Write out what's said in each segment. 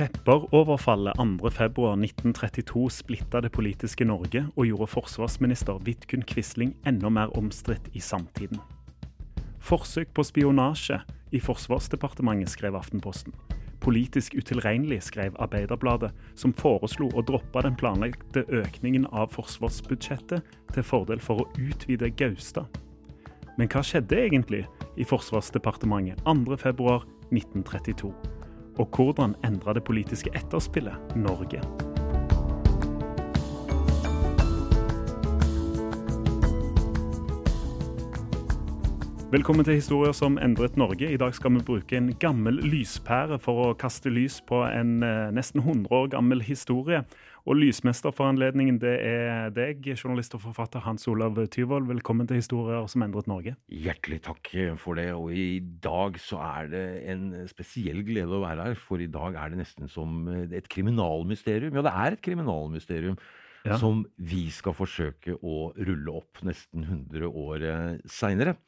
Pepperoverfallet 2.2.1932 splitta det politiske Norge og gjorde forsvarsminister Vidkun Quisling enda mer omstridt i samtiden. Forsøk på spionasje i Forsvarsdepartementet, skrev Aftenposten. Politisk utilregnelig, skrev Arbeiderbladet, som foreslo å droppe den planlagte økningen av forsvarsbudsjettet til fordel for å utvide Gaustad. Men hva skjedde egentlig i Forsvarsdepartementet 2.2.1932? Og hvordan endra det politiske etterspillet Norge? Velkommen til Historier som endret Norge. I dag skal vi bruke en gammel lyspære for å kaste lys på en eh, nesten 100 år gammel historie. Og lysmester for anledningen, det er deg, journalist og forfatter Hans Olav Tyvold. Velkommen til Historier som endret Norge. Hjertelig takk for det. Og i dag så er det en spesiell glede å være her, for i dag er det nesten som et kriminalmysterium. Ja, det er et kriminalmysterium. Ja. Som vi skal forsøke å rulle opp nesten 100 år seinere.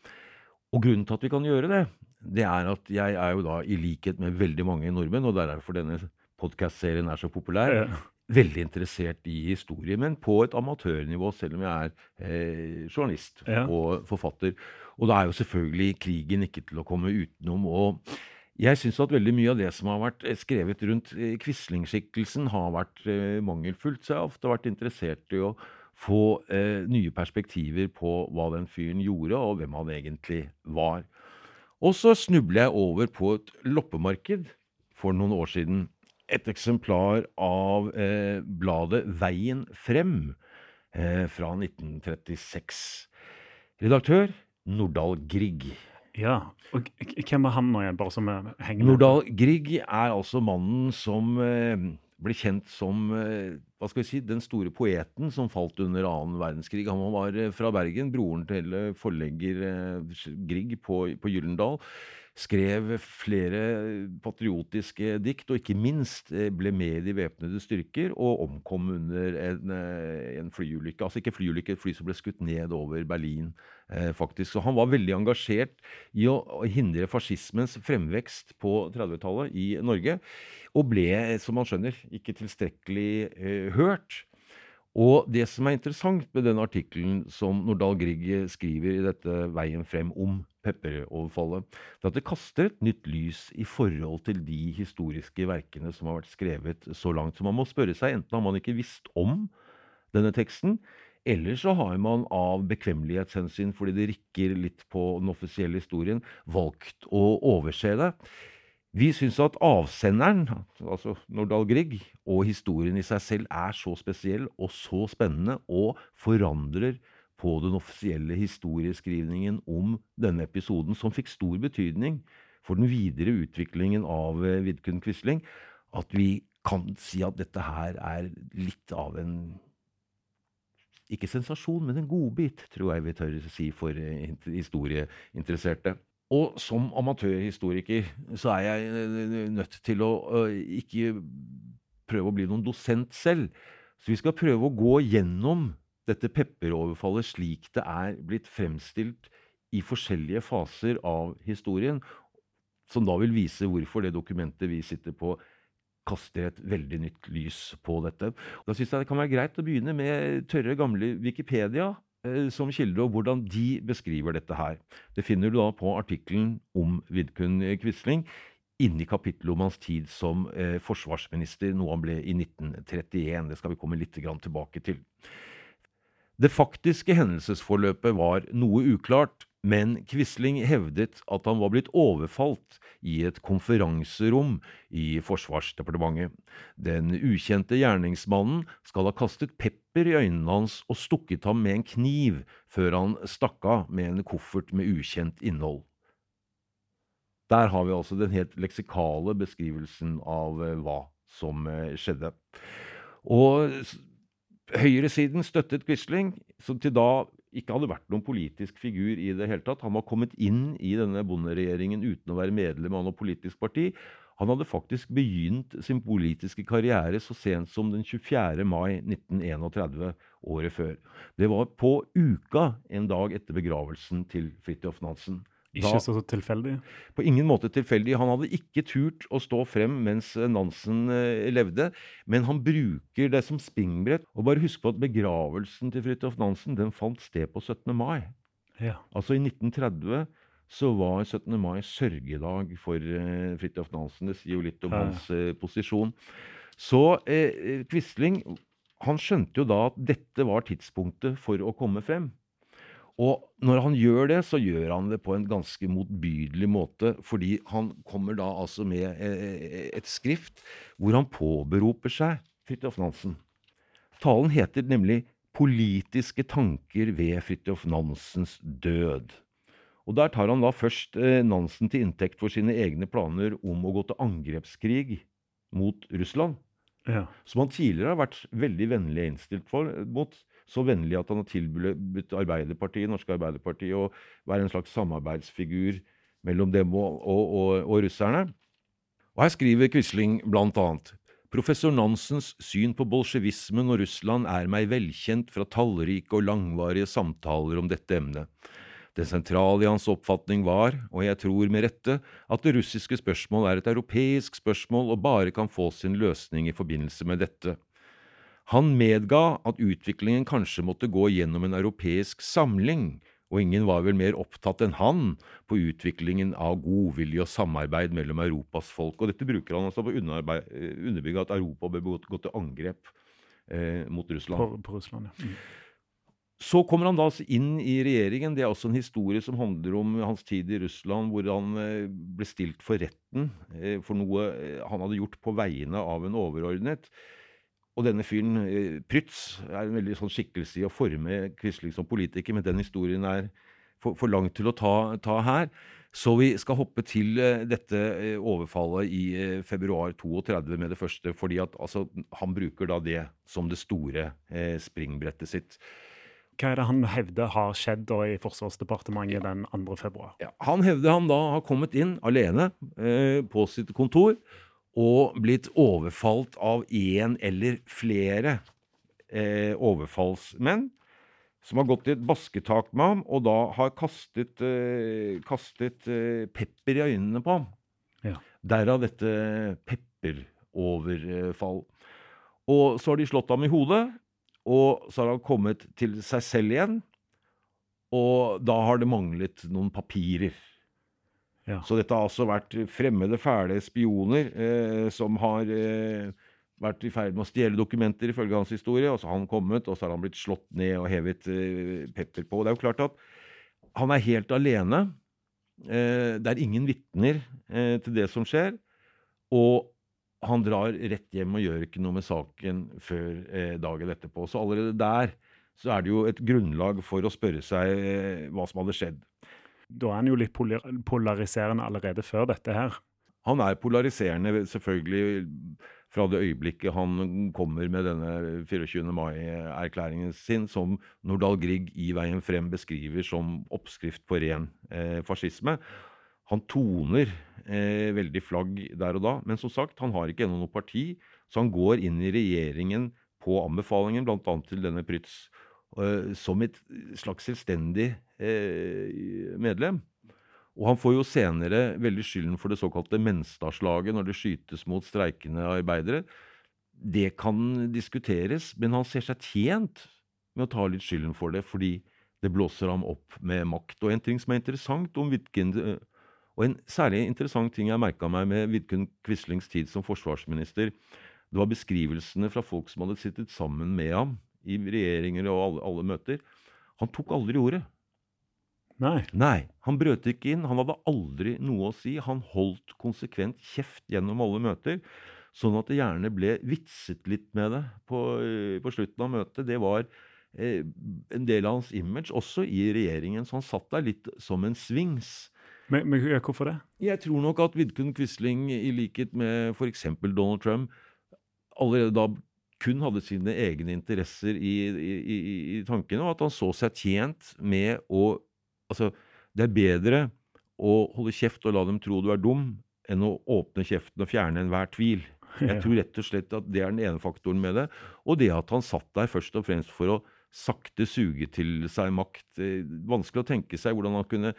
Og grunnen til at vi kan gjøre det, det er at jeg er jo da, i likhet med veldig mange nordmenn, og det er derfor denne podkastserien er så populær. Veldig interessert i historie, men på et amatørnivå, selv om jeg er eh, journalist Ja. og forfatter. Og da er jo selvfølgelig krigen ikke til å komme utenom. og jeg syns at veldig mye av det som har vært eh, skrevet rundt eh, Quisling-skikkelsen, har vært eh, mangelfullt. Så jeg har ofte vært interessert i å få eh, nye perspektiver på hva den fyren gjorde, og hvem han egentlig var. Og så snubler jeg over på et loppemarked for noen år siden. Et eksemplar av eh, bladet Veien frem eh, fra 1936. Redaktør Nordahl Grieg. Ja, og hvem er han nå igjen, bare som henger? Nordahl Grieg er altså mannen som eh, ble kjent som eh, hva skal vi si, den store poeten som falt under annen verdenskrig. Han var eh, fra Bergen, broren til eh, forlegger Grieg på, på Gyllendal. Skrev flere patriotiske dikt, og ikke minst eh, ble med i de væpnede styrker og omkom under en, eh, en flyulykke. Altså ikke flyulykke, et fly som ble skutt ned over Berlin, eh, faktisk. Så han var veldig engasjert i å, hindre fascismens fremvekst på 30-tallet i Norge, og ble, som man skjønner, ikke tilstrekkelig eh, hørt. Og det som er interessant med den artikkelen som Nordahl Grieg skriver i dette Veien frem om pepperoverfallet, det at det kaster et nytt lys i forhold til de historiske verkene som har vært skrevet så langt. Så man må spørre seg, enten har man ikke visst om denne teksten, eller så har man av bekvemmelighetshensyn, fordi det rikker litt på den offisielle historien, valgt å overse det. Vi syns at avsenderen, altså Nordahl Grieg, og historien i seg selv er så spesiell og så spennende og forandrer på den offisielle historieskrivningen om denne episoden, som fikk stor betydning for den videre utviklingen av eh, Vidkun Quisling, at vi kan si at dette her er litt av en ikke sensasjon, men en godbit, tror jeg vi tør si for eh, historieinteresserte. Og som amatørhistoriker så er jeg eh, nødt til å ikke prøve å bli noen dosent selv. Så vi skal prøve å gå gjennom dette pepperoverfallet slik det er blitt fremstilt i forskjellige faser av historien, som da vil vise hvorfor det dokumentet vi sitter på, kaster et veldig nytt lys på dette. Da syns jeg det kan være greit å begynne med tørre, gamle Wikipedia eh, som kilde, og hvordan de beskriver dette her. Det finner du da på artikkelen om Vidkun Quisling inni kapittelet om hans tid som eh, forsvarsminister, noe han ble i 1931. Det skal vi komme litt tilbake til. Det faktiske hendelsesforløpet var noe uklart, men Quisling hevdet at han var blitt overfalt i et konferanserom i Forsvarsdepartementet. Den ukjente gjerningsmannen skal ha kastet pepper i øynene hans og stukket ham med en kniv før han stakk av med en koffert med ukjent innhold. Der har vi altså den helt leksikale beskrivelsen av eh, hva som eh, skjedde. Og høyresiden støttet Quisling, som til da ikke hadde vært noen politisk figur i det hele tatt. Han var kommet inn i denne bonderegjeringen uten å være medlem av noe politisk parti. Han hadde faktisk begynt sin politiske karriere så sent som den 24. mai 1931, året før. Det var på uka en dag etter begravelsen til Fridtjof Nansen. Ikke så tilfeldig? På ingen måte tilfeldig. Han hadde ikke turt å stå frem mens Nansen eh, levde, men han bruker det som springbrett. Og bare husk på at begravelsen til Fridtjof Nansen den fant sted på 17. mai. Ja. Altså i 1930 så var 17. mai sørgedag for uh, Fridtjof Nansen. Det sier jo litt om ja. hans uh, posisjon. Så uh, Quisling han skjønte jo da at dette var tidspunktet for å komme frem. Og når han gjør det, så gjør han det på en ganske motbydelig måte, fordi han kommer da altså med eh, eh, et skrift hvor han påberoper seg Fridtjof Nansen. Talen heter nemlig 'Politiske tanker ved Fridtjof Nansens død'. Og Der tar han da først eh, Nansen til inntekt for sine egne planer om å gå til angrepskrig mot Russland. Ja. Som han tidligere har vært veldig vennlig innstilt for, mot så vennlig at han har tilbudt Arbeiderpartiet, Norske Arbeiderparti å være en slags samarbeidsfigur mellom dem og, og, og, og russerne. Og Her skriver Quisling blant annet Professor Nansens syn på bolsjevismen og Russland er meg velkjent fra tallrike og langvarige samtaler om dette emnet. Det sentrale i hans oppfatning var, og jeg tror med rette, at det russiske spørsmål er et europeisk spørsmål og bare kan få sin løsning i forbindelse med dette. Han medga at utviklingen kanskje måtte gå gjennom en europeisk samling, og ingen var vel mer opptatt enn han på utviklingen av godvilje og samarbeid mellom Europas folk. Og dette bruker han altså på å underbygge at Europa bør gå til angrep eh, mot Russland. På, på Russland ja. Mm. Så kommer han da altså inn i regjeringen. Det er også en historie som handler om hans tid i Russland, hvor han eh, ble stilt for retten eh, for noe eh, han hadde gjort på vegne av en overordnet. Og denne fyren, eh, Prytz, er en veldig sånn skikkelse i å forme Quisling som politiker, men den historien er for, for langt til å ta, ta, her. Så vi skal hoppe til uh, dette uh, overfallet i februar 32 med det første, fordi at altså, han bruker da det som det store springbrettet sitt. Hva er det han hevder har skjedd da i Forsvarsdepartementet ja. den 2. februar? Ja, han hevder han da har kommet inn alene på sitt kontor og blitt overfalt av én eller flere eh, overfallsmenn som har gått i et basketak med ham, og da har kastet, eh, kastet eh, pepper i øynene på ham. Ja. Derav dette pepperoverfall. Og så har de slått ham i hodet, og så har han kommet til seg selv igjen. Og da har det manglet noen papirer. Ja. Så dette har altså vært fremmede, fæle spioner eh, som har eh, vært i ferd med å stjele dokumenter, ifølge hans historie. Og så har han kommet, og så har han blitt slått ned og hevet eh, pepper på. Det er jo klart at han er helt alene. Eh, det er ingen vitner eh, til det som skjer. Og han drar rett hjem og gjør ikke noe med saken før eh, dagen etterpå. Så allerede der så er det jo et grunnlag for å spørre seg hva som hadde skjedd da er han jo litt polariserende allerede før dette her. Han er polariserende, selvfølgelig, fra det øyeblikket han kommer med denne 24. mai-erklæringen sin, som Nordahl Grieg i Veien frem beskriver som oppskrift på ren eh, fascisme. Han toner eh, veldig flagg der og da, men som sagt, han har ikke ennå noe parti, så han går inn i regjeringen på anbefalingen, bl.a. til denne Prytz som et slags selvstendig uh, medlem. Og han får jo senere veldig skylden for det såkalte Menstadslaget, når det skytes mot streikende arbeidere. Det kan diskuteres, men han ser seg tjent med å ta litt skylden for det, fordi det blåser ham opp med makt. Og en ting som er interessant om Vidkun og en særlig interessant ting jeg merka meg med Vidkun Quislings tid som forsvarsminister, det var beskrivelsene fra folk som hadde sittet sammen med ham i regjeringer og alle, alle møter. Han tok aldri ordet. Nei. Nei, Han brøt ikke inn. Han hadde aldri noe å si. Han holdt konsekvent kjeft gjennom alle møter. Sånn at det gjerne ble vitset litt med det på, på slutten av møtet. Det var eh, en del av hans image, også i regjeringen. Så han satt der litt som en svings. Men, men hvorfor det? Jeg tror nok at Vidkun Quisling, i likhet med f.eks. Donald Trump, allerede da kun hadde sine egne interesser i, i, i, i tankene, og at han så seg tjent med å Altså, det er bedre å holde kjeft og la dem tro du er dum, enn å åpne kjeften og fjerne enhver tvil. Jeg tror rett og slett at det er den ene faktoren med det. Og det at han satt der først og fremst for å sakte suge til seg makt. Vanskelig å tenke seg hvordan han kunne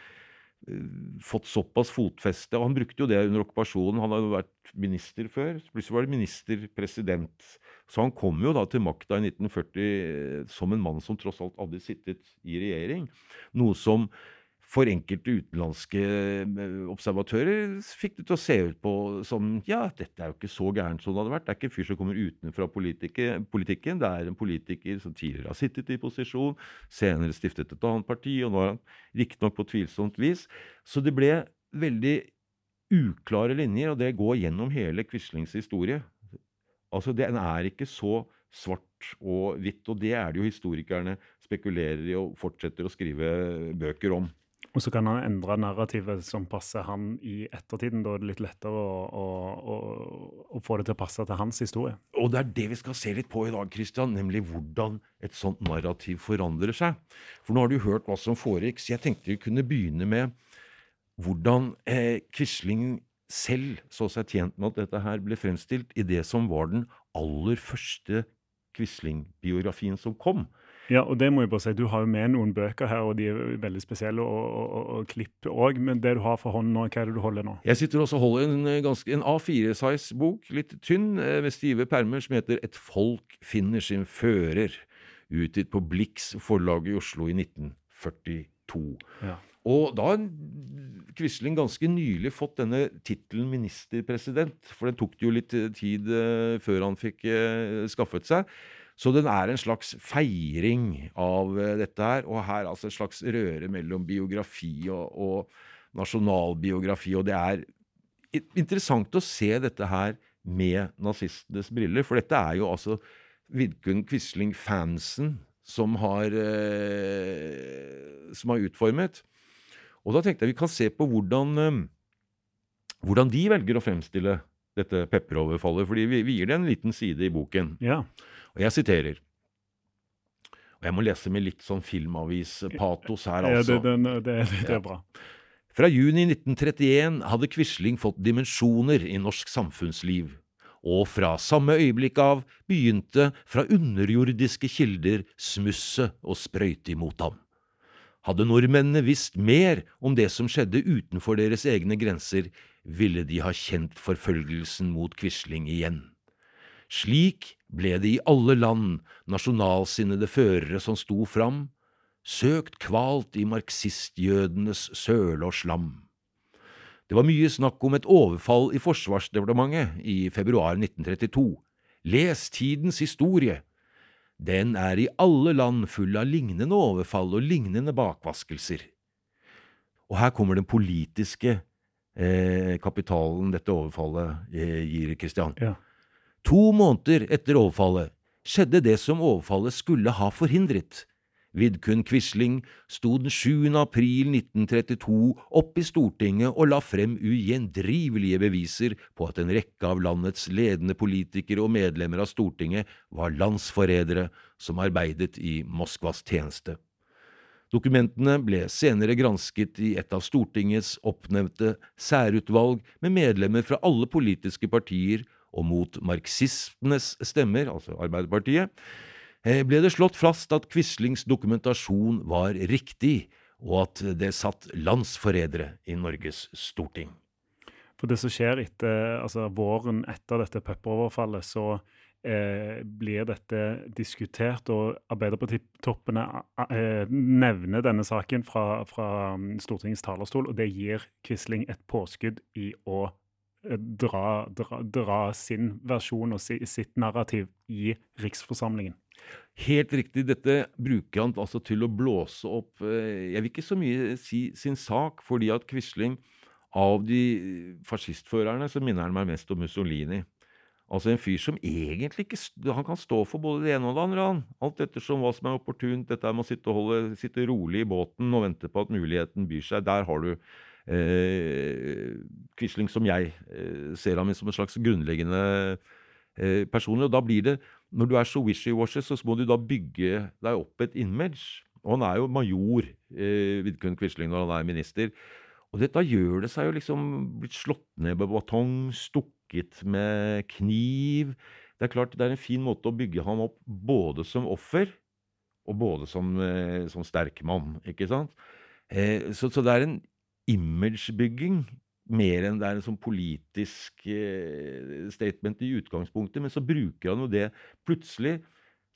Eh, fått såpass fotfeste. Og han brukte jo det under okkupasjonen. Han hadde vært minister før. Plutselig var det ministerpresident. Så han kom jo da til makta i 1940 eh, som en mann som tross alt hadde sittet i regjering. Noe som for enkelte utenlandske eh, observatører fikk det til å se ut på som ja, dette er jo ikke så gærent som det hadde vært. Det er ikke en fyr som kommer utenfra politikken. Det er en politiker som tidligere har sittet i posisjon, senere stiftet et annet parti, og nå er han riktignok på tvilsomt vis. Så det ble veldig uklare linjer, og det går gjennom hele Quislings historie. Altså, Den er ikke så svart og hvitt, og det er det jo historikerne spekulerer i og fortsetter å skrive bøker om. Og så kan han endre narrativet som passer han i ettertiden. Da er det litt lettere å, å, å, å, få det til å passe til hans historie. Og det er det vi skal se litt på i dag, Christian, nemlig hvordan et sånt narrativ forandrer seg. For nå har du hørt hva som foregikk, så jeg tenkte vi kunne begynne med hvordan eh, Quisling selv så seg tjent med at dette her ble fremstilt i det som var den aller første Quisling-biografien som kom. Ja, og det må jeg bare si. Du har jo med noen bøker her, og de er veldig spesielle, og, og, og klipp òg. Men det du har for hånden nå, hva er det du holder nå? Jeg sitter også og holder en, eh, ganske, en A4-size-bok, litt tynn, eh, med stive permer, som heter Et folk finner sin fører, utgitt på Blix forlag i Oslo i 1942. Ja. Og da har Quisling ganske nylig fått denne tittelen ministerpresident, for den tok det jo litt eh, tid før han fikk skaffet seg. Så den er en slags feiring av dette her, og her altså et slags røre mellom biografi og, og nasjonalbiografi. Og det er interessant å se dette her med nazistenes briller, for dette er jo altså Vidkun Quisling-fansen som uh, som har utformet. Og da tenkte jeg vi kan se på hvordan, uh, hvordan de velger å fremstille dette pepperoverfallet. fordi vi, vi gir det en liten side i boken. Ja. Og jeg siterer. Og jeg må lese med litt sånn filmavis-patos her, altså. Ja, det, det, det, det, er bra. Fra juni 1931 hadde Quisling fått dimensjoner i norsk samfunnsliv, og fra samme øyeblikk av begynte fra underjordiske kilder smusset å sprøyte imot ham. Hadde nordmennene visst mer om det som skjedde utenfor deres egne grenser, ville de ha kjent forfølgelsen mot Quisling igjen. Slik ble det i alle land nasjonalsinnede førere som sto fram, søkt kvalt i marxistjødenes søle og slam. Det var mye snakk om et overfall i Forsvarsdepartementet i februar 1932. Les tidens historie! Den er i alle land full av lignende overfall og lignende bakvaskelser. Og her kommer den politiske eh, kapitalen dette overfallet eh, gir, Kristian. Ja. To måneder etter overfallet skjedde det som overfallet skulle ha forhindret. Vidkun Quisling sto den 7. april 1932 opp i Stortinget og la frem ugjendrivelige beviser på at en rekke av landets ledende politikere og medlemmer av Stortinget var landsforrædere som arbeidet i Moskvas tjeneste. Dokumentene ble senere gransket i et av Stortingets oppnevnte særutvalg med medlemmer fra alle politiske partier og mot marxistenes stemmer, altså Arbeiderpartiet, ble det slått fast at Quislings dokumentasjon var riktig, og at det satt landsforrædere i Norges storting. For det som skjer etter altså våren etter dette pepperoverfallet, så eh, blir dette diskutert, og Arbeiderpartitoppene eh, nevner denne saken fra, fra, mm, Stortingets talerstol, og det gir Quisling et påskudd i å eh, dra, dra, dra sin versjon og si, sitt narrativ i riksforsamlingen. Helt riktig. Dette bruker han altså til å blåse opp eh, Jeg vil ikke så mye si sin sak, fordi at Quisling av de fascistførerne så minner han meg mest om Mussolini. Altså en fyr som egentlig ikke Han kan stå for både det ene og det andre. han. Alt ettersom hva som er opportunt. Dette med å sitte, holde, sitte rolig i båten og vente på at muligheten byr seg. Der har du eh, Quisling som jeg eh, ser ham som en slags grunnleggende eh, person. Og da blir det, når du er så wishy-washy, så må du da bygge deg opp et image. Og han er jo major, eh, Vidkun Quisling, når han er minister. Og dette gjør det seg jo liksom blitt slått ned med batong, stukket med kniv. Det er klart det er en fin måte å bygge ham opp både som offer og både som, eh, som sterk mann, ikke sant? Eh, så, så, det er en imagebygging mer enn det er en sånn politisk eh, statement i utgangspunktet. Men så bruker han jo det plutselig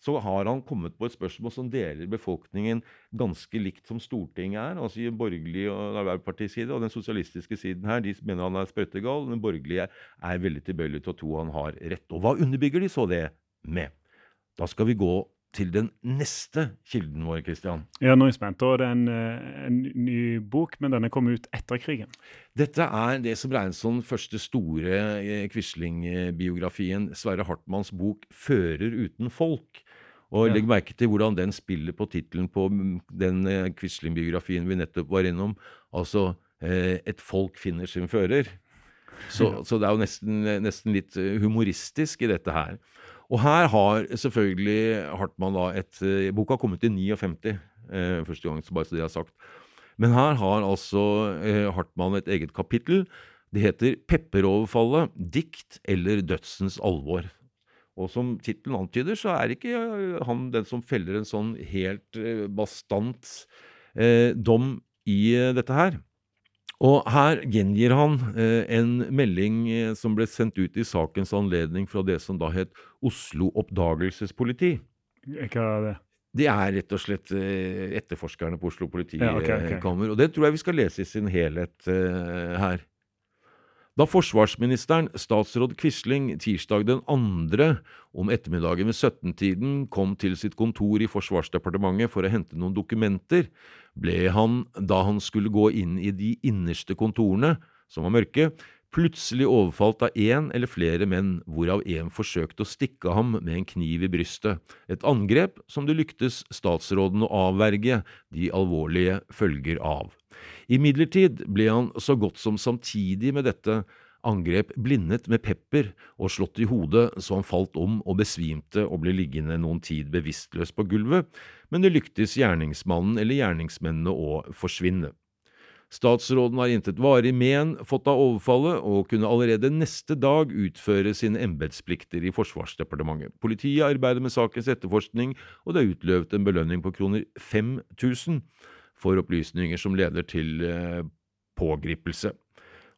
så har han kommet på et spørsmål som deler befolkningen ganske likt som Stortinget er. altså i borgerlig og Arbeiderpartiets side, og den sosialistiske siden her, de mener han er sprøytegal. Den borgerlige er veldig tilbøyelig til å tro han har rett. Og hva underbygger de så det med? Da skal vi gå til den neste kilden vår, Kristian. Ja, nå er jeg spent. Og det er en, eh, en ny bok, men denne kom ut etter krigen. Dette er det som regnes som den første store eh, Quisling-biografien. Sverre Hartmanns bok 'Fører uten folk'. Og legg merke til hvordan den spiller på tittelen på den eh, Quisling-biografien vi nettopp var innom. Altså 'Et folk finner sin fører'. Så, så det er jo nesten, nesten, litt humoristisk i dette her. Og her har selvfølgelig Hartmann da et eh, Boka har kommet i 59 eh, første gang, så bare så det er sagt. Men her har altså eh, Hartmann et eget kapittel. Det heter 'Pepperoverfallet dikt eller dødsens alvor'. Og som tittelen antyder, så er ikke eh, han den som feller en sånn helt eh, bastant eh, dom i dette her. Og her gjengir han eh, en melding eh, som ble sendt ut i sakens anledning fra det som da het Oslo oppdagelsespoliti. Hva er det? Det er rett og slett etterforskerne på Oslo politikammer. Ja, okay, okay. Og det tror jeg vi skal lese i sin helhet her. Da forsvarsministeren, statsråd Quisling, tirsdag den andre om ettermiddagen ved 17-tiden kom til sitt kontor i Forsvarsdepartementet for å hente noen dokumenter, ble han, da han skulle gå inn i de innerste kontorene, som var mørke, plutselig overfalt av én eller flere menn, hvorav én forsøkte å stikke ham med en kniv i brystet, et angrep som det lyktes statsråden å avverge de alvorlige følger av. Imidlertid ble han så godt som samtidig med dette angrep blindet med pepper og slått i hodet så han falt om og besvimte og ble liggende noen tid bevisstløs på gulvet, men det lyktes gjerningsmannen eller gjerningsmennene å forsvinne. Statsråden har intet varig men fått av overfallet, og kunne allerede neste dag utføre sine embetsplikter i Forsvarsdepartementet. Politiet arbeider med sakens etterforskning, og det er utløpt en belønning på kroner 5000 for opplysninger som leder til eh, pågripelse.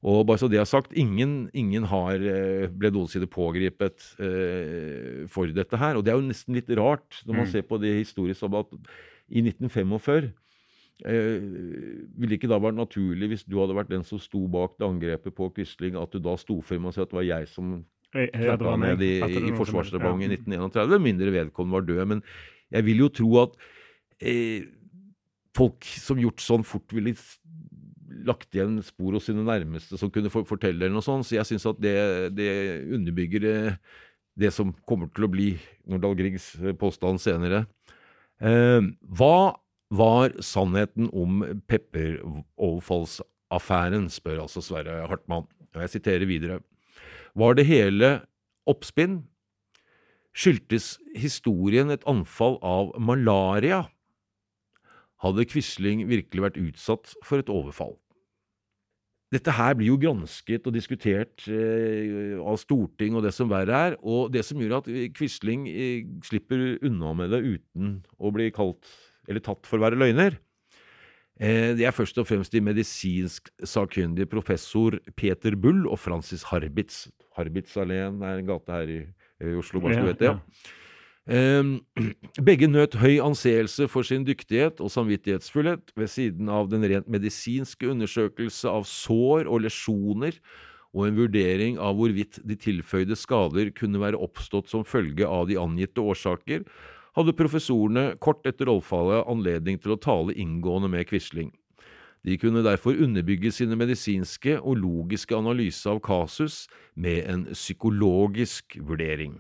Og bare så det er sagt, ingen, ingen har eh, ble noensinne pågrepet eh, for dette her. Og det er jo nesten litt rart når man mm. ser på det historisk at i 1945 eh, ville det ikke da vært naturlig, hvis du hadde vært den som sto bak det angrepet på Quisling, at du da sto frem og sa at det var jeg som klappa ned i, i Forsvarsdepartementet i 1931, mindre vedkommende var død. Men jeg vil jo tro at eh, folk som gjort sånn fort ville lagt igjen spor hos sine nærmeste som kunne for fortelle eller noe sånt. Så jeg syns at det, det underbygger det, det, som kommer til å bli Nordahl Griegs påstand senere. Eh, hva var sannheten om pepperoverfallsaffæren, spør altså Sverre Hartmann. Og jeg siterer videre. Var det hele oppspinn? Skyldtes historien et anfall av malaria? hadde Quisling virkelig vært utsatt for et overfall. dette her blir jo gransket og diskutert eh, av storting og det som verre er. Og det som gjør at Quisling eh, slipper unna med det uten å bli kalt eller tatt for å være løgner, eh, det er først og fremst de medisinsk sakkyndige professor Peter Bull og Francis Harbitz. Harbitz alene er en gate her i, i Oslo, bare så du vet det. ja. Ehm, begge nøt høy anseelse for sin dyktighet og samvittighetsfullhet ved siden av den rent medisinske undersøkelse av sår og lesjoner og en vurdering av hvorvidt de tilføyde skader kunne være oppstått som følge av de angitte årsaker, hadde professorene kort etter rollfallet anledning til å tale inngående med Quisling. De kunne derfor underbygge sine medisinske og logiske analyse av kasus med en psykologisk vurdering.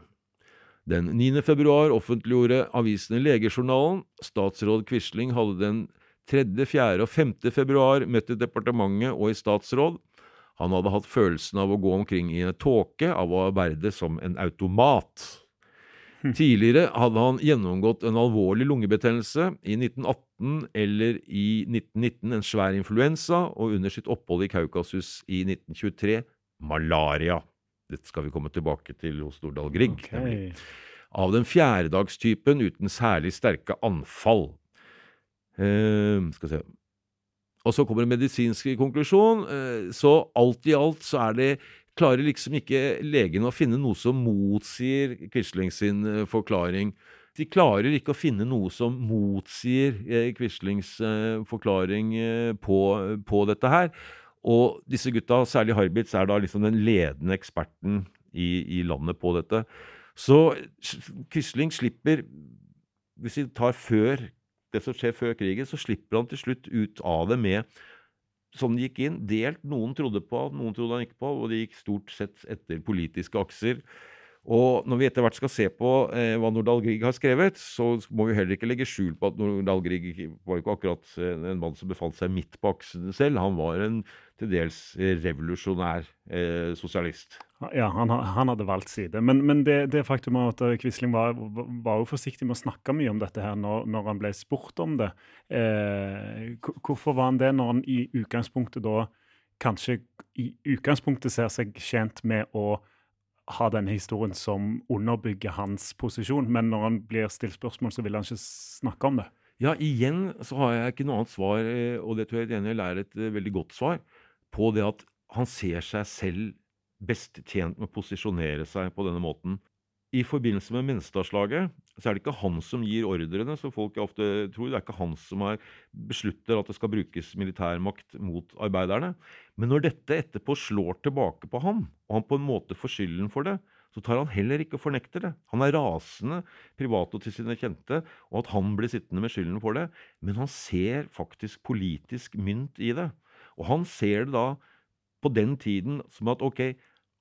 Den 9. februar offentliggjorde avisene Legejournalen. Statsråd Quisling hadde den 3., 4. og 5. februar møtt i departementet og i statsråd. Han hadde hatt følelsen av å gå omkring i en tåke, av å arbeide som en automat. Tidligere hadde han gjennomgått en alvorlig lungebetennelse, i 1918 eller i 1919 en svær influensa, og under sitt opphold i Kaukasus i 1923 malaria. Dette skal vi komme tilbake til hos Nordahl Grieg. Okay. Av den fjerdedagstypen uten særlig sterke anfall. Eh, skal se. Og så kommer en medisinsk konklusjon. Eh, så alt i alt så er det klarer liksom ikke legene å finne noe som motsier Quisling sin eh, forklaring. De klarer ikke å finne noe som motsier eh, Quislings eh, forklaring på, på, dette her. Og disse gutta, særlig Harbitz, er da liksom den ledende eksperten i, i landet på dette. Så Quisling slipper Hvis vi tar før det som skjer før krigen, så slipper han til slutt ut av det med som de gikk inn. Delt. Noen trodde på, noen trodde han ikke på, og det gikk stort sett etter politiske akser. Og når vi etter hvert skal se på eh, hva Nordahl Grieg har skrevet, så må vi heller ikke legge skjul på at Nordahl Grieg var ikke akkurat en mann som befant seg midt på aksen selv. Han var en til dels revolusjonær eh, sosialist. Ja, han, han, hadde valgt side. Men, men det, det faktum at eh, Quisling var, var, jo forsiktig med å snakke mye om dette her når, når han ble spurt om det. Eh, hvorfor var han det når han i utgangspunktet da kanskje i utgangspunktet ser seg tjent med å ha denne historien som underbygger hans posisjon, men når han blir stilt spørsmål, så vil han ikke snakke om det. Ja, igjen så har jeg ikke noe annet svar, eh, og det tror jeg Daniel er et eh, veldig godt svar, på det at han ser seg selv best tjent med å posisjonere seg på denne måten. I forbindelse med Menstadslaget så er det ikke han som gir ordrene, så folk ofte tror. Det er ikke han som er, beslutter at det skal brukes militærmakt mot arbeiderne. Men når dette etterpå slår tilbake på ham, og han på en måte får skylden for det, så tar han heller ikke og fornekter det. Han er rasende privat og til sine kjente, og at han blir sittende med skylden for det. Men han ser faktisk politisk mynt i det. Og han ser det da på den tiden som at ok,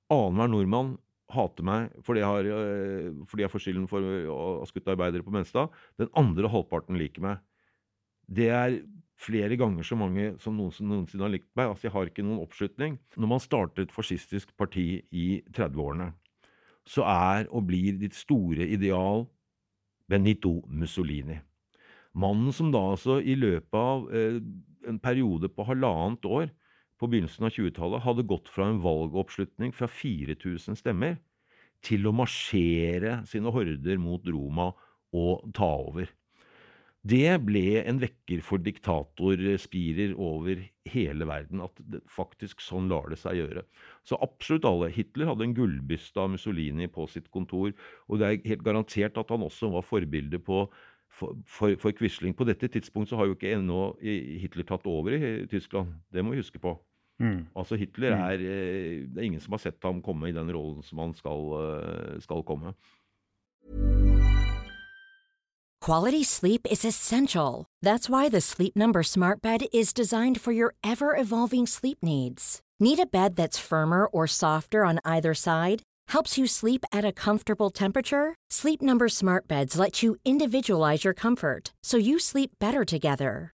annenhver nordmann hater meg fordi jeg, har, øh, fordi jeg får skylden for å ha skutt arbeidere på Menstad. Den andre halvparten liker meg. Det er flere ganger så mange som noensinne, noensinne har likt meg. Altså, jeg har ikke noen oppslutning. Når man starter et fascistisk parti i 30-årene, så er og blir ditt store ideal Benito Mussolini. Mannen som da altså i løpet av eh, en periode på halvannet år på begynnelsen av 20-tallet hadde gått fra en valgoppslutning fra 4000 stemmer til å marsjere sine horder mot Roma og ta over. Det ble en vekker for diktatorspirer over hele verden. At det faktisk sånn lar det seg gjøre. Så absolutt alle. Hitler hadde en gullbyste av Mussolini på sitt kontor. Og det er helt garantert at han også var forbilde på for, for, for Quisling. På dette tidspunkt så har jo ikke ennå Hitler tatt over i Tyskland. Det må vi huske på. Mm. Altså Hitler mm. er eh, Det er ingen som har sett ham komme i den rollen som han skal, eh, skal komme. Quality sleep is essential. That's why the Sleep Number Smart Bed is designed for your ever-evolving sleep needs. Need a bed that's firmer or softer on either side? Helps you sleep at a comfortable temperature? Sleep Number Smart Beds let you individualize your comfort so you sleep better together.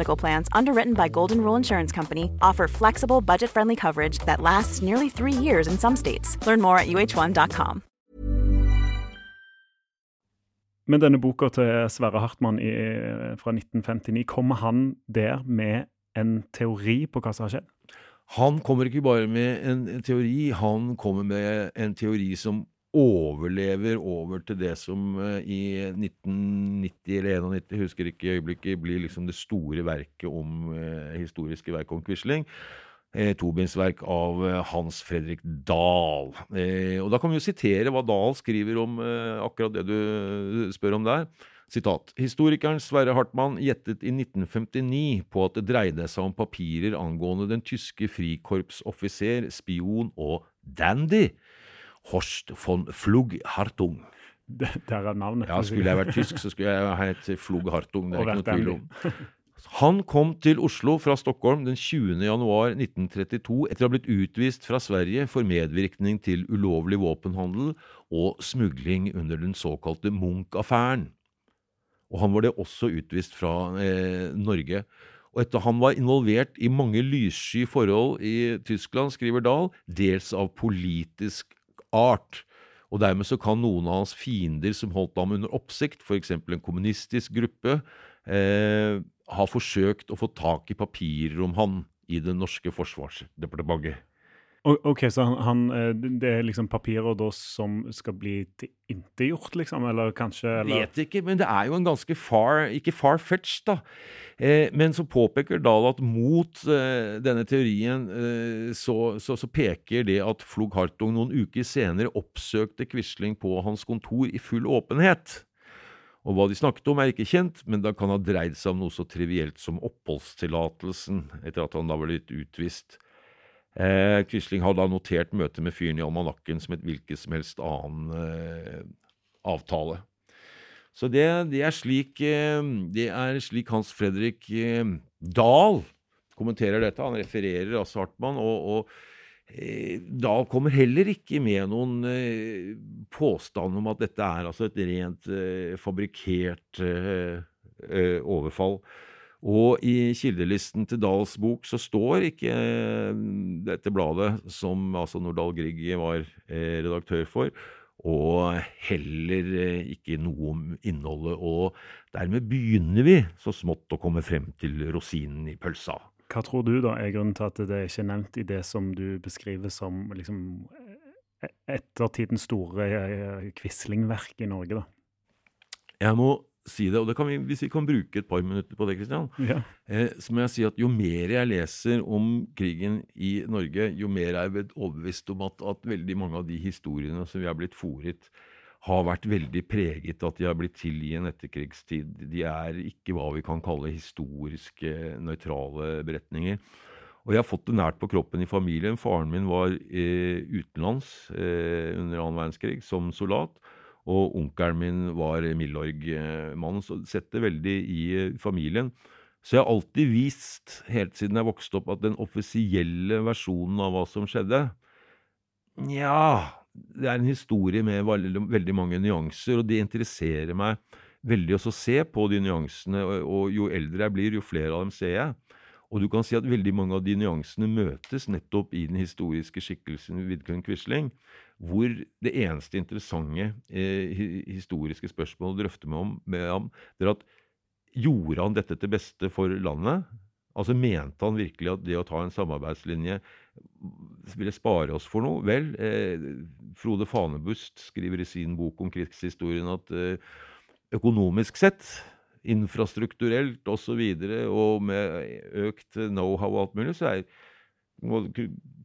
Plans, underwritten by Golden Rule Insurance Company, offer flexible, budget-friendly coverage that lasts nearly three years in some states. Learn more at uh1.com. Men denne boka til Sverre Hartmann i, fra 1959, kommer han der med en teori på hva som har skjedd? Han kommer ikke bare med en teori, han kommer med en teori som overlever over til det som uh, i 1990 eller 91, husker ikke i øyeblikket, blir liksom det store verket om uh, historiske verk om Quisling. Eh, tobindsverk av eh, Hans Fredrik Dahl. Eh, og Da kan vi jo sitere hva Dahl skriver om eh, akkurat det du spør om der. Sitat. Historikeren Sverre Hartmann gjettet i 1959 på at det dreide seg om papirer angående den tyske frikorpsoffiser, spion og dandy Horst von Flug-Hartung. Der er navnet. Ja, Skulle jeg vært tysk, så skulle jeg hett Flug-Hartung. Det er ikke noe tvil om. Han kom til Oslo fra Stockholm den 20. januar 1932 etter å ha blitt utvist fra Sverige for medvirkning til ulovlig våpenhandel og smugling under den såkalte Munch-affæren. Og han var det også utvist fra eh, Norge. Og etter han var involvert i mange lyssky forhold i Tyskland, skriver Dahl, dels av politisk art. Og dermed så kan noen av hans fiender som holdt ham under oppsikt, f.eks. en kommunistisk gruppe, eh, ha forsøkt å få tak i papirer om han i det norske forsvarsdepartementet. Ok, Så han, han, eh, det er liksom papirer da som skal bli tilintetgjort, liksom? Eller kanskje eller? Vet ikke, men det er jo en ganske far Ikke far-fetched, da. Eh, men så påpeker Dahl at mot eh, denne teorien eh, så, så, så, peker det at Flug Hartung noen uker senere oppsøkte Quisling på hans kontor i full åpenhet. Og hva de snakket om, er ikke kjent, men det kan ha dreid seg om noe så trivielt som oppholdstillatelsen, etter at han da var blitt utvist. Eh, Quisling har da notert møtet med fyren i almanakken som et hvilket som helst annen eh, avtale. Så det, det, er slik, eh, det, er slik, Hans Fredrik eh, Dahl kommenterer dette. Han refererer altså Hartmann. og, og Eh, da kommer heller ikke med noen eh, påstand om at dette er altså et rent fabrikkert overfall. Og i kildelisten til Dahls bok så står ikke dette bladet, som altså Nordahl Grieg var redaktør for, og heller ikke noe om innholdet. Og dermed begynner vi så smått å komme frem til rosinen i pølsa. Hva tror du da er grunnen til at det ikke er nevnt i det som du beskriver som liksom e-, ettertidens store quislingverk i Norge, da? Jeg må si det, og det kan vi, hvis vi kan bruke et par minutter på det, Kristian, ja. eh, så må jeg si at jo mer jeg leser om krigen i Norge, jo mer er jeg overbevist om at, at veldig mange av de historiene som vi har blitt fòret har vært veldig preget at de har blitt til i en etterkrigstid. De er ikke hva vi kan kalle historiske, nøytrale beretninger. Og jeg har fått det nært på kroppen i familien. Faren min var eh, utenlands eh, under annen verdenskrig som soldat. Og onkelen min var Milorg-mann, så det setter veldig i eh, familien. Så jeg har alltid vist, helt siden jeg vokste opp, at den offisielle versjonen av hva som skjedde Nja det er en historie med veldig, mange nyanser, og det interesserer meg veldig å se på de nyansene. Og, jo eldre jeg blir, jo flere av dem ser jeg. Og du kan si at veldig mange av de nyansene møtes nettopp i den historiske skikkelsen Vidkun Quisling, hvor det eneste interessante eh, historiske spørsmålet å drøfte med, med ham, det er at gjorde han dette til beste for landet? Altså Mente han virkelig at det å ta en samarbeidslinje ville spare oss for noe? Vel, eh, Frode Fanebust skriver i sin bok om krigshistorien at eh, økonomisk sett, infrastrukturelt osv., og, så videre, og med økt know-how og alt mulig, så er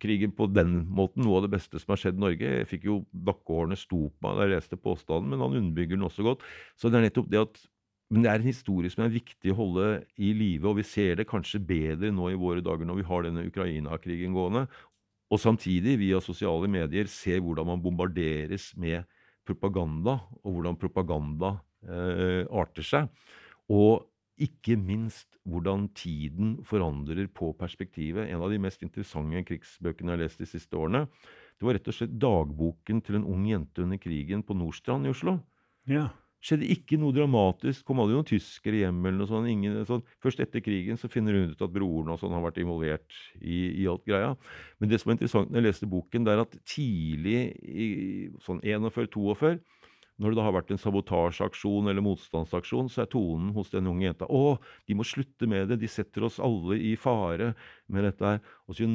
krigen på den måten noe av det beste som har skjedd Norge. Jeg fikk jo bakkehårene sto på meg da jeg leste påstanden, men han underbygger den også godt. Så det er nettopp det at men det er en historie som er viktig å holde i live, og vi ser det kanskje bedre nå i våre dager når vi har denne Ukraina-krigen gående, og samtidig via sosiale medier ser hvordan man bombarderes med propaganda, og hvordan propaganda eh, arter seg. Og ikke minst hvordan tiden forandrer på perspektivet. En av de mest interessante krigsbøkene jeg har lest de siste årene, det var rett og slett dagboken til en ung jente under krigen på Nordstrand i Oslo. Ja skjedde ikke noe dramatisk. Kom aldri noen tyskere hjem eller noe sånt. Ingen, sånn. Først etter krigen så finner hun ut at broren og sånn har vært involvert i, i, alt greia. Men det som var interessant når jeg leste boken, det er at tidlig i sånn 41-42 når det da har vært en sabotasjeaksjon eller motstandsaksjon, så er tonen hos den unge jenta å, de må slutte med det, de setter oss alle i fare med dette her. Og så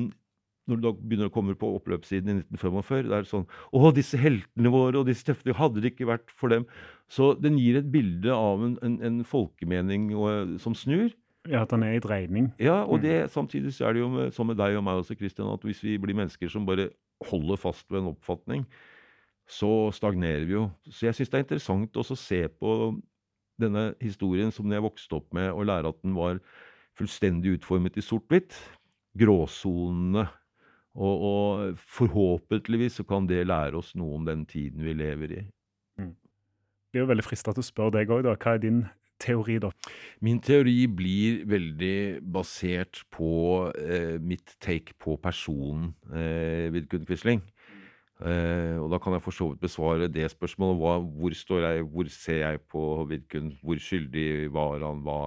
når du da begynner å komme på oppløpssiden i 1945, det er sånn Å, disse heltene våre og disse tøffe Hadde det ikke vært for dem Så den gir et bilde av en, en, en folkemening og, som snur. Ja, At den er i dreining. Ja, og mm. det, samtidig så er det jo med, som med deg og meg også, Christian, at hvis vi blir mennesker som bare holder fast ved en oppfatning, så stagnerer vi jo. Så jeg syns det er interessant også å se på denne historien som jeg vokste opp med, og lære at den var fullstendig utformet i sort-hvitt. Gråsonene og, og, forhåpentligvis så kan det lære oss noe om den tiden vi lever i. Mm. Jeg blir jo veldig frista til å spørre deg òg, da. Hva er din teori, da? Min teori blir veldig basert på eh, mitt take på personen eh, Vidkun Quisling. Eh, og da kan jeg for så vidt besvare det spørsmålet. Hva, hvor står jeg, hvor ser jeg på Vidkun? Hvor skyldig var han? Hva,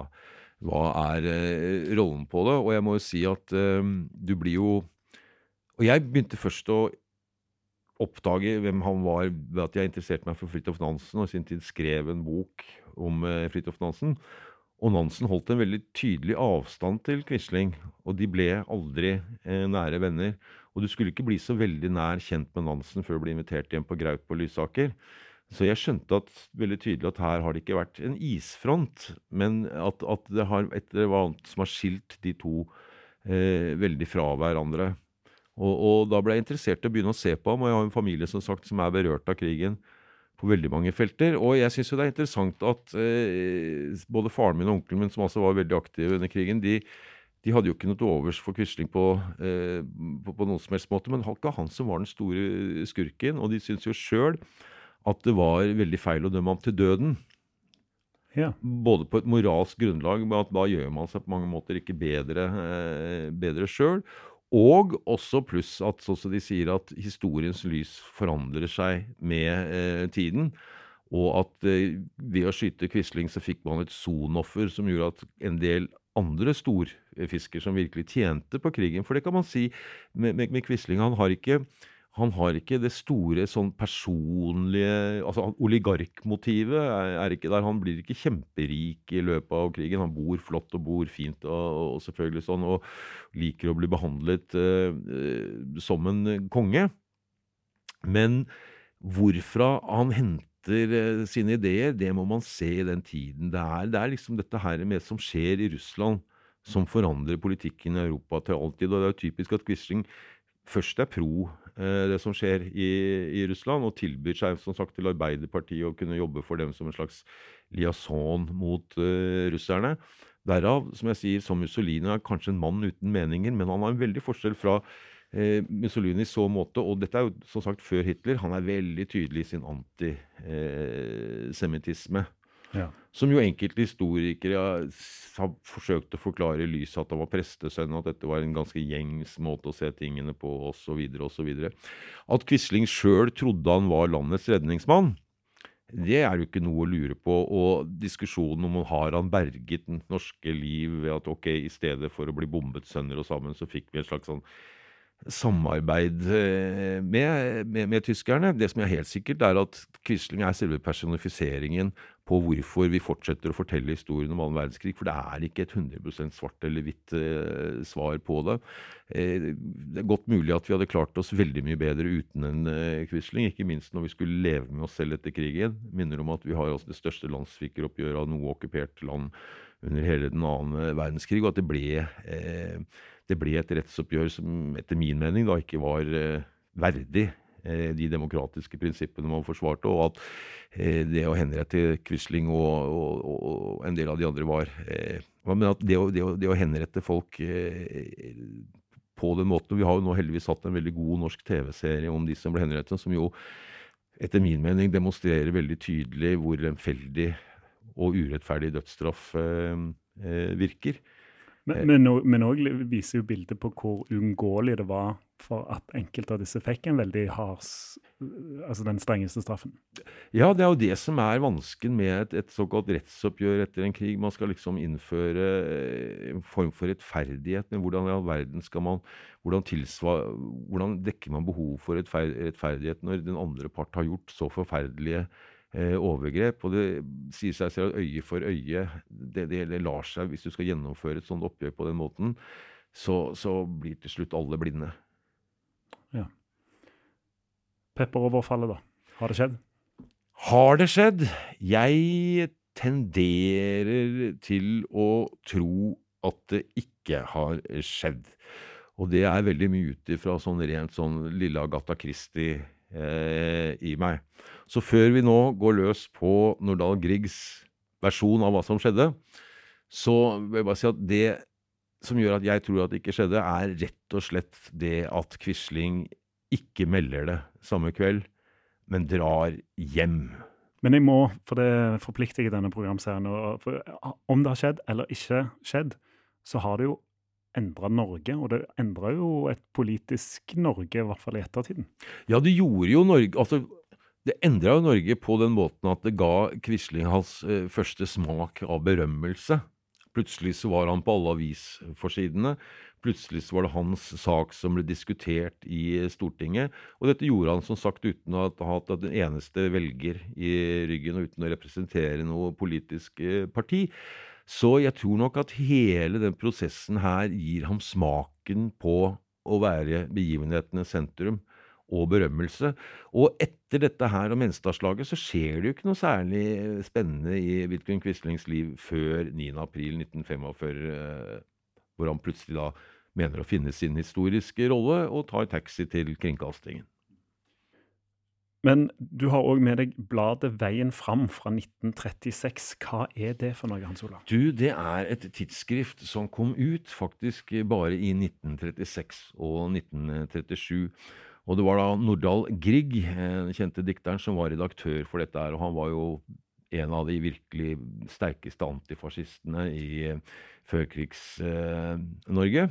hva er eh, rollen på det? Og jeg må jo si at eh, du blir jo og jeg begynte først å oppdage hvem han var ved at jeg interesserte meg for Fridtjof Nansen og i sin tid skrev en bok om eh, Fridtjof Nansen. Og Nansen holdt en veldig tydelig avstand til Quisling, og de ble aldri eh, nære venner. Og du skulle ikke bli så veldig nær kjent med Nansen før du ble invitert hjem på Graut på Lysaker. Så jeg skjønte at, veldig tydelig at her har det ikke vært en isfront, men at, at det har et eller annet som har skilt de to eh, veldig fra hverandre. Og, og, da ble jeg interessert i å begynne å se på ham, og jeg har en familie som sagt som er berørt av krigen på veldig mange felter. Og jeg syns jo det er interessant at eh, både faren min og onkelen min, som altså var veldig aktive under krigen, de, de hadde jo ikke noe til overs for Quisling på, eh, på, på, noen som helst måte, men det var ikke han som var den store skurken. Og de syntes jo sjøl at det var veldig feil å dømme ham til døden. Ja. Både på et moralsk grunnlag, at da gjør man seg på mange måter ikke bedre, eh, bedre sjøl, og også pluss at sånn som de sier at historiens lys forandrer seg med eh, tiden. Og at eh, ved å skyte Quisling så fikk man et sonoffer som gjorde at en del andre storfisker som virkelig tjente på krigen For det kan man si med, med, Quisling. Han har ikke han har ikke det store sånn personlige altså Oligarkmotivet er, ikke der. Han blir ikke kjemperik i løpet av krigen. Han bor flott og bor fint og, og selvfølgelig sånn, og liker å bli behandlet eh, som en konge. Men hvorfra han henter eh, sine ideer, det må man se i den tiden. Det er, det er liksom dette her med som skjer i Russland, som forandrer politikken i Europa til alltid. Og det er jo typisk at Quisling først er pro eh, det som skjer i, i, Russland, og tilbyr seg som sagt til Arbeiderpartiet å kunne jobbe for dem som en slags liaison mot uh, russerne. Derav, som jeg sier, som Mussolini er kanskje en mann uten meninger, men han har en veldig forskjell fra eh, Mussolini i så måte, og dette er jo som sagt før Hitler, han er veldig tydelig i sin antisemittisme. Eh, ja. Som jo enkelte historikere har forsøkt å forklare i lys at han var prestesønn, at dette var en ganske gjengs måte å se tingene på, osv., osv. At Quisling sjøl trodde han var landets redningsmann, det er jo ikke noe å lure på. Og diskusjonen om har han berget den norske liv ved at ok, i stedet for å bli bombet sønder og sammen, så fikk vi en slags sånn samarbeid eh, med, med, med, tyskerne. Det som er helt sikkert, er at Quisling er selve personifiseringen på hvorfor vi fortsetter å fortelle historien om annen verdenskrig. For det er ikke et 100% svart eller hvitt eh, svar på det. Eh, det er godt mulig at vi hadde klart oss veldig mye bedre uten en eh, Quisling. Ikke minst når vi skulle leve med oss selv etter krigen. Minner om at vi har altså det største landssvikeroppgjøret av noe okkupert land under hele den annen verdenskrig, og at det ble, eh, det ble et rettsoppgjør som etter min mening da ikke var eh, verdig Eh, de demokratiske prinsippene man forsvarte, og at eh, det å henrette Quisling og, og, og, en del av de andre var eh, Men at det å, det å, det å henrette folk på den måten Vi har jo nå heldigvis hatt en veldig god norsk TV-serie om de som ble henrettet, som jo etter min mening demonstrerer veldig tydelig hvor lemfeldig og urettferdig dødsstraff virker. Men òg viser jo bildet på hvor uunngåelig det var for at enkelte av disse fikk en veldig hard Altså den strengeste straffen. Ja, det er jo det som er vansken med et, et såkalt rettsoppgjør etter en krig. Man skal liksom innføre eh, en form for rettferdighet, men hvordan i all verden skal man hvordan, hvordan dekker man behov for rettferdighet når den andre part har gjort så forferdelige eh, overgrep? Og det sier seg selv at øye for øye, det, det, det lar seg Hvis du skal gjennomføre et sånt oppgjør på den måten, så, så blir til slutt alle blinde. Ja. Pepperoverfallet, da. Har det skjedd? Har det skjedd? Jeg tenderer til å tro at det ikke har skjedd. Og det er veldig mye ut ifra sånn rent sånn lille Agatha Christie eh, i meg. Så før vi nå går løs på Nordahl Griegs versjon av hva som skjedde, så vil jeg bare si at det som gjør at jeg tror at det ikke skjedde, er rett og slett det at Quisling ikke melder det samme kveld, men drar hjem. Men jeg må, for det forplikter jeg i denne programserien, for om det har skjedd eller ikke skjedd, så har det jo endra Norge, og det endra jo et politisk Norge, i hvert fall i ettertiden. Ja, det gjorde jo Norge altså det endra jo Norge på den måten at det ga Quisling hans eh, første smak av berømmelse. Plutselig så var han på alle avisforsidene. Plutselig så var det hans sak som ble diskutert i Stortinget. Og dette gjorde han som sagt uten å ha hatt en eneste velger i ryggen og uten å representere noe politisk eh, parti. Så jeg tror nok at hele den prosessen her gir ham smaken på å være begivenhetenes sentrum og berømmelse. Og etter dette her og Menstadslaget så skjer det jo ikke noe særlig spennende i Vidkun Quislings liv før 9.4.1945, eh, hvor han plutselig da mener å finne sin historiske rolle og tar taxi til kringkastingen. Men du har òg med deg bladet Veien fram fra 1936. Hva er det for noe, Hans Olav? Du, Det er et tidsskrift som kom ut faktisk bare i 1936 og 1937. Og det var da Nordahl Grieg, den kjente dikteren, som var redaktør for dette. her, og Han var jo en av de virkelig sterkeste antifascistene i eh, førkrigs-Norge.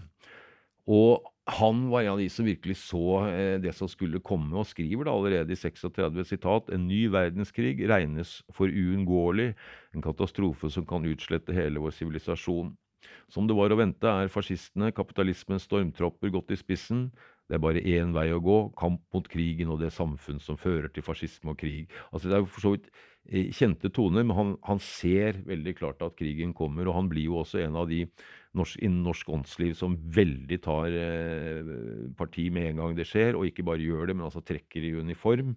og han var en av de som virkelig så eh, det som skulle komme, og skriver da allerede i 36 sitat en ny verdenskrig regnes for uunngåelig, en katastrofe som kan utslette hele vår sivilisasjon. Som det var å vente, er fascistene, kapitalismens stormtropper, gått i spissen. Det er bare én vei å gå, kamp mot krigen og det samfunn som fører til fascisme og krig. Altså Det er jo for så vidt eh, kjente toner, men han, han, ser veldig klart at krigen kommer. Og han blir jo også en av de norsk, innen norsk åndsliv som veldig tar eh, parti med en gang det skjer, og ikke bare gjør det, men altså trekker i uniform.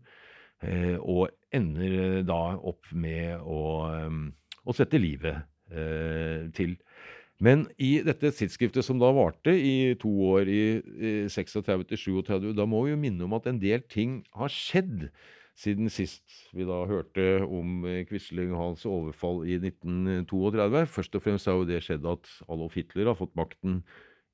Eh, og ender eh, da opp med å, eh, å sette livet eh, til. Men i dette tidsskriftet som da varte i to år, i, i 36 til 37, da må vi jo minne om at en del ting har skjedd siden sist vi da hørte om eh, Quisling og hans overfall i 1932. Først og fremst har jo det skjedd at Adolf Hitler har fått makten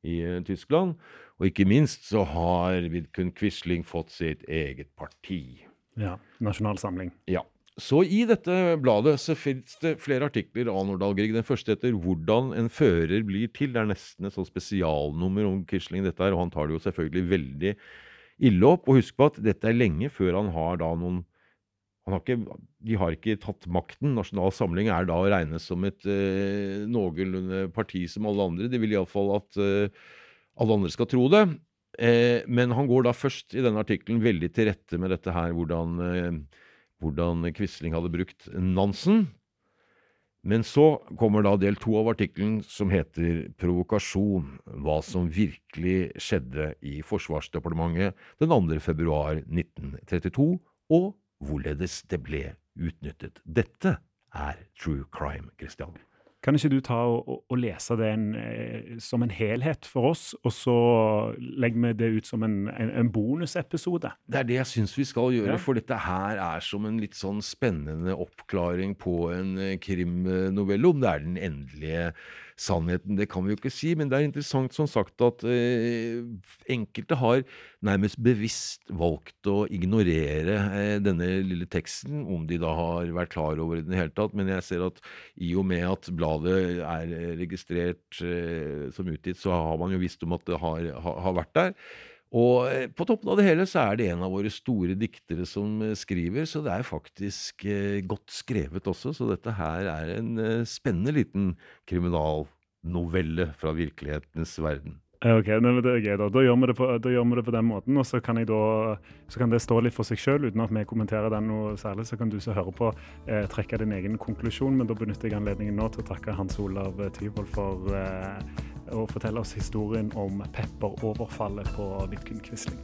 i uh, Tyskland. Og ikke minst så har Vidkun Quisling fått sitt eget parti. Ja, Nasjonalsamling. Ja. Så i dette bladet så finnes det flere artikler av Nordahl Grieg. Den første heter 'Hvordan en fører blir til'. Det er nesten et sånt spesialnummer om Quisling, dette her, og han tar det jo selvfølgelig veldig ille opp. Og husk på at dette er lenge før han har da noen har ikke, De har ikke tatt makten. Nasjonal Samling er da å regne som et eh, noenlunde parti som alle andre. De vil iallfall at eh, alle andre skal tro det. Eh, men han går da først i denne artikkelen veldig til rette med dette her, hvordan eh, hvordan Quisling hadde brukt Nansen. Men så kommer da del to av artikkelen som heter 'Provokasjon hva som virkelig skjedde i Forsvarsdepartementet den 2. februar 1932', og hvorledes det ble utnyttet. Dette er true crime, Christian. Kan ikke du ta og, og lese det en, eh, som en helhet for oss, og så legger vi det ut som en, en, en bonusepisode? Det er det jeg syns vi skal gjøre, Ja. for dette her er som en litt sånn spennende oppklaring på en eh, krimnovelle. Om det er den endelige sannheten, det kan vi jo ikke si, men det er interessant som sagt at eh, enkelte har nærmest bevisst valgt å ignorere eh, denne lille teksten, om de da har vært klar over det i det hele tatt. Men jeg ser at i og med at bladet er registrert eh, som utgitt, så har man jo visst om at det har, har, har vært der. Og eh, på toppen av det hele så er det en av våre store diktere som eh, skriver, så det er faktisk eh, godt skrevet også. Så dette her er en spennende liten kriminalnovelle fra virkelighetens verden. Ok, det er gøy Da Da gjør vi det på, gjør vi det på den måten, og så kan, da, så kan det stå litt for seg sjøl uten at vi kommenterer den noe særlig. Så kan du som hører på eh, trekke din egen konklusjon, men da benytter jeg anledningen nå til å takke Hans Olav Tyvold for eh, å fortelle oss historien om pepperoverfallet på Vidkun Quisling.